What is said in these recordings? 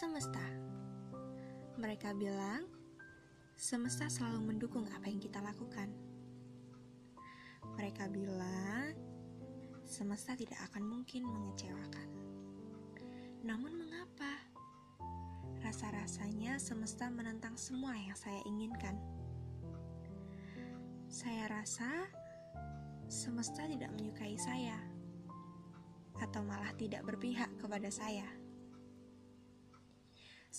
Semesta. Mereka bilang, semesta selalu mendukung apa yang kita lakukan. Mereka bilang, semesta tidak akan mungkin mengecewakan. Namun mengapa? Rasa-rasanya semesta menentang semua yang saya inginkan. Saya rasa semesta tidak menyukai saya, atau malah tidak berpihak kepada saya.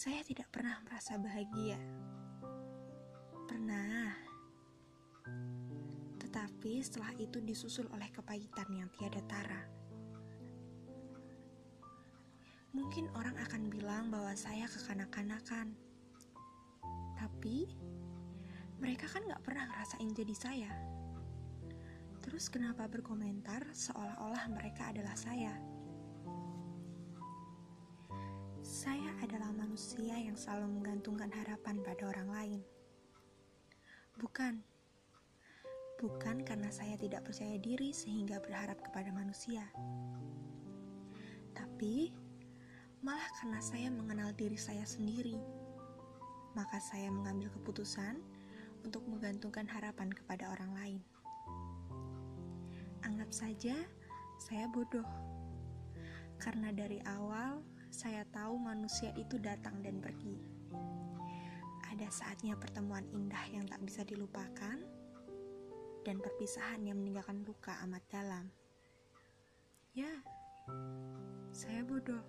Saya tidak pernah merasa bahagia. Pernah, tetapi setelah itu disusul oleh kepahitan yang tiada tara. Mungkin orang akan bilang bahwa saya kekanak-kanakan, tapi mereka kan gak pernah ngerasain jadi saya. Terus kenapa berkomentar seolah-olah mereka adalah saya? Saya adalah manusia yang selalu menggantungkan harapan pada orang lain. Bukan. Bukan karena saya tidak percaya diri sehingga berharap kepada manusia. Tapi malah karena saya mengenal diri saya sendiri. Maka saya mengambil keputusan untuk menggantungkan harapan kepada orang lain. Anggap saja saya bodoh. Karena dari awal saya tahu manusia itu datang dan pergi. Ada saatnya pertemuan indah yang tak bisa dilupakan, dan perpisahan yang meninggalkan luka amat dalam. Ya, saya bodoh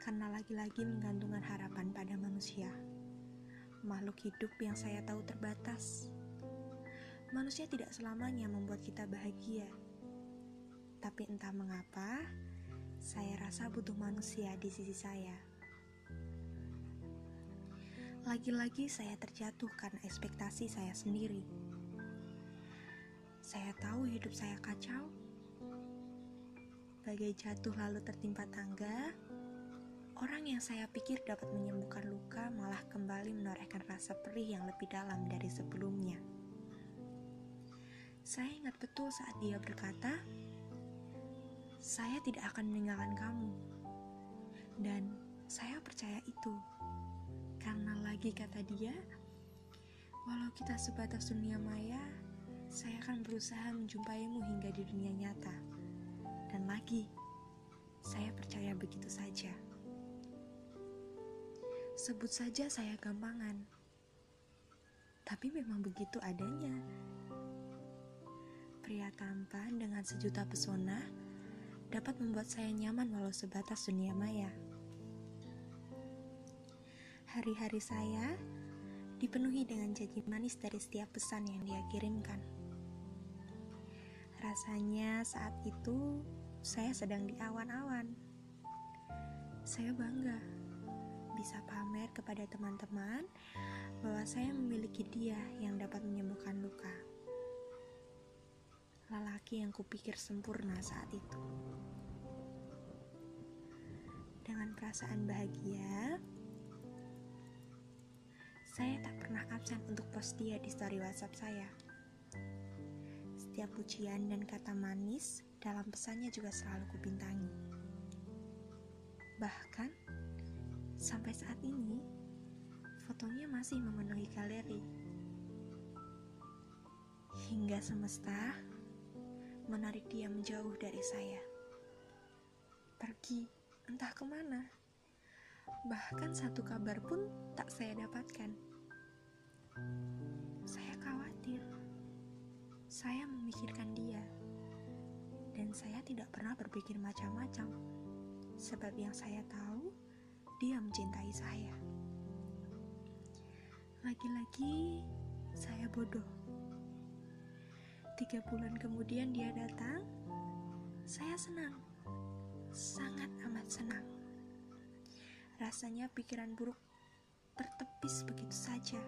karena lagi-lagi menggantungkan harapan pada manusia, makhluk hidup yang saya tahu terbatas. Manusia tidak selamanya membuat kita bahagia, tapi entah mengapa saya rasa butuh manusia di sisi saya. Lagi-lagi saya terjatuh karena ekspektasi saya sendiri. Saya tahu hidup saya kacau. Bagai jatuh lalu tertimpa tangga, orang yang saya pikir dapat menyembuhkan luka malah kembali menorehkan rasa perih yang lebih dalam dari sebelumnya. Saya ingat betul saat dia berkata, saya tidak akan meninggalkan kamu. Dan saya percaya itu. Karena lagi kata dia, walau kita sebatas dunia maya, saya akan berusaha menjumpaimu hingga di dunia nyata. Dan lagi, saya percaya begitu saja. Sebut saja saya gampangan. Tapi memang begitu adanya. Pria tampan dengan sejuta pesona dapat membuat saya nyaman walau sebatas dunia maya. Hari-hari saya dipenuhi dengan janji manis dari setiap pesan yang dia kirimkan. Rasanya saat itu saya sedang di awan-awan. Saya bangga bisa pamer kepada teman-teman bahwa saya memiliki dia yang dapat menyembuhkan luka lelaki yang kupikir sempurna saat itu. Dengan perasaan bahagia, saya tak pernah absen untuk post dia di story WhatsApp saya. Setiap pujian dan kata manis dalam pesannya juga selalu kubintangi. Bahkan, sampai saat ini, fotonya masih memenuhi galeri. Hingga semesta menarik dia menjauh dari saya. Pergi, entah ke mana. Bahkan satu kabar pun tak saya dapatkan. Saya khawatir. Saya memikirkan dia. Dan saya tidak pernah berpikir macam-macam. Sebab yang saya tahu, dia mencintai saya. Lagi-lagi, saya bodoh Tiga bulan kemudian dia datang. Saya senang, sangat amat senang. Rasanya pikiran buruk tertepis begitu saja.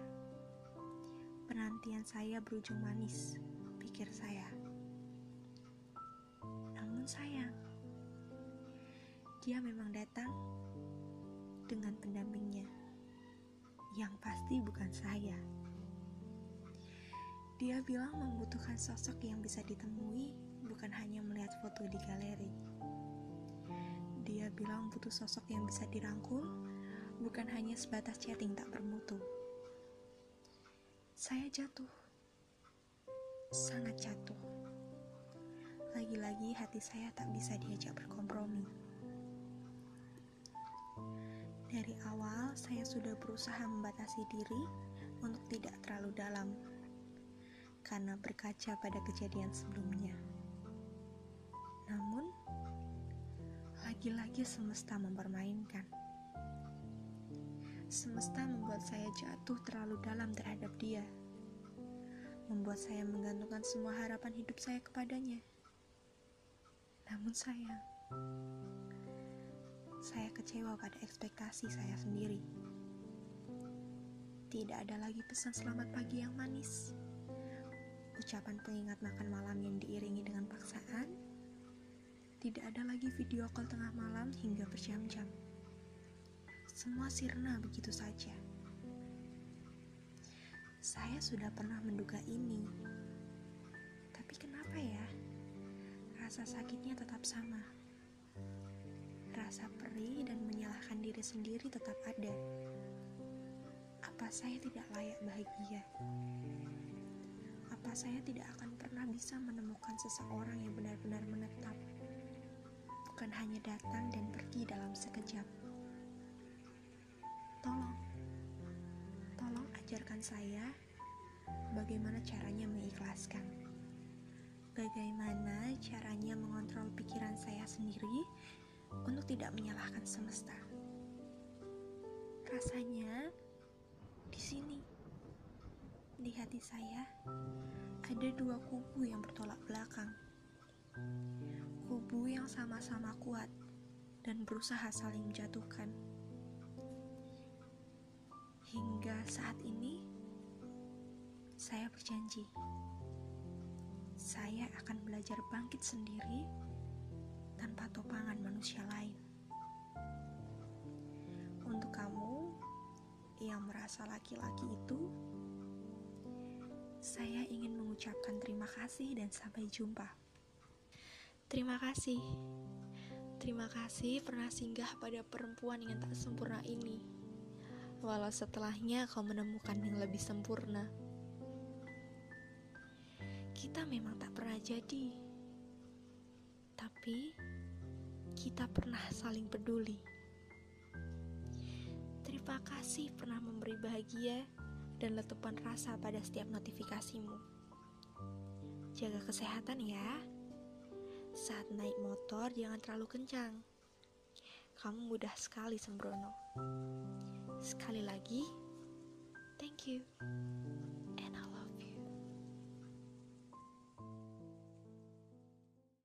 Penantian saya berujung manis, pikir saya. Namun sayang, dia memang datang dengan pendampingnya, yang pasti bukan saya. Dia bilang membutuhkan sosok yang bisa ditemui, bukan hanya melihat foto di galeri. Dia bilang butuh sosok yang bisa dirangkul, bukan hanya sebatas chatting tak bermutu. Saya jatuh, sangat jatuh. Lagi-lagi hati saya tak bisa diajak berkompromi. Dari awal, saya sudah berusaha membatasi diri untuk tidak terlalu dalam, karena berkaca pada kejadian sebelumnya. Namun, lagi-lagi semesta mempermainkan. Semesta membuat saya jatuh terlalu dalam terhadap dia, membuat saya menggantungkan semua harapan hidup saya kepadanya. Namun sayang, saya kecewa pada ekspektasi saya sendiri. Tidak ada lagi pesan selamat pagi yang manis. Ucapan pengingat makan malam yang diiringi dengan paksaan. Tidak ada lagi video call tengah malam hingga berjam-jam. Semua sirna begitu saja. Saya sudah pernah menduga ini. Tapi kenapa ya? Rasa sakitnya tetap sama rasa perih dan menyalahkan diri sendiri tetap ada. Apa saya tidak layak bahagia? Saya tidak akan pernah bisa menemukan seseorang yang benar-benar menetap, bukan hanya datang dan pergi dalam sekejap? Tolong, tolong ajarkan saya bagaimana caranya mengikhlaskan. Bagaimana caranya mengontrol pikiran saya sendiri untuk tidak menyalahkan semesta. Rasanya di sini, di hati saya, ada dua kubu yang bertolak belakang. Kubu yang sama-sama kuat dan berusaha saling menjatuhkan. Hingga saat ini, saya berjanji, saya akan belajar bangkit sendiri tanpa topangan manusia lain. Untuk kamu yang merasa laki-laki itu, saya ingin mengucapkan terima kasih dan sampai jumpa. Terima kasih. Terima kasih pernah singgah pada perempuan yang tak sempurna ini. Walau setelahnya kau menemukan yang lebih sempurna. Kita memang tak pernah jadi. Tapi kita pernah saling peduli. Terima kasih pernah memberi bahagia dan letupan rasa pada setiap notifikasimu. Jaga kesehatan ya. Saat naik motor jangan terlalu kencang. Kamu mudah sekali sembrono. Sekali lagi, thank you.